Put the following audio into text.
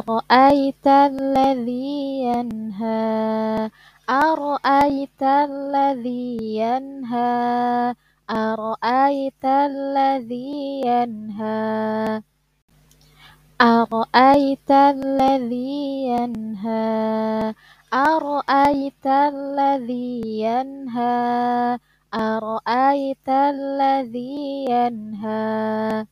أرأيت الذي ينهى؟ أرأيت الذي ينهى؟ أرأيت الذي ينهى؟ أرأيت الذي ينهى؟ أرأيت الذي ينهى؟ أرأيت الذي ينهى؟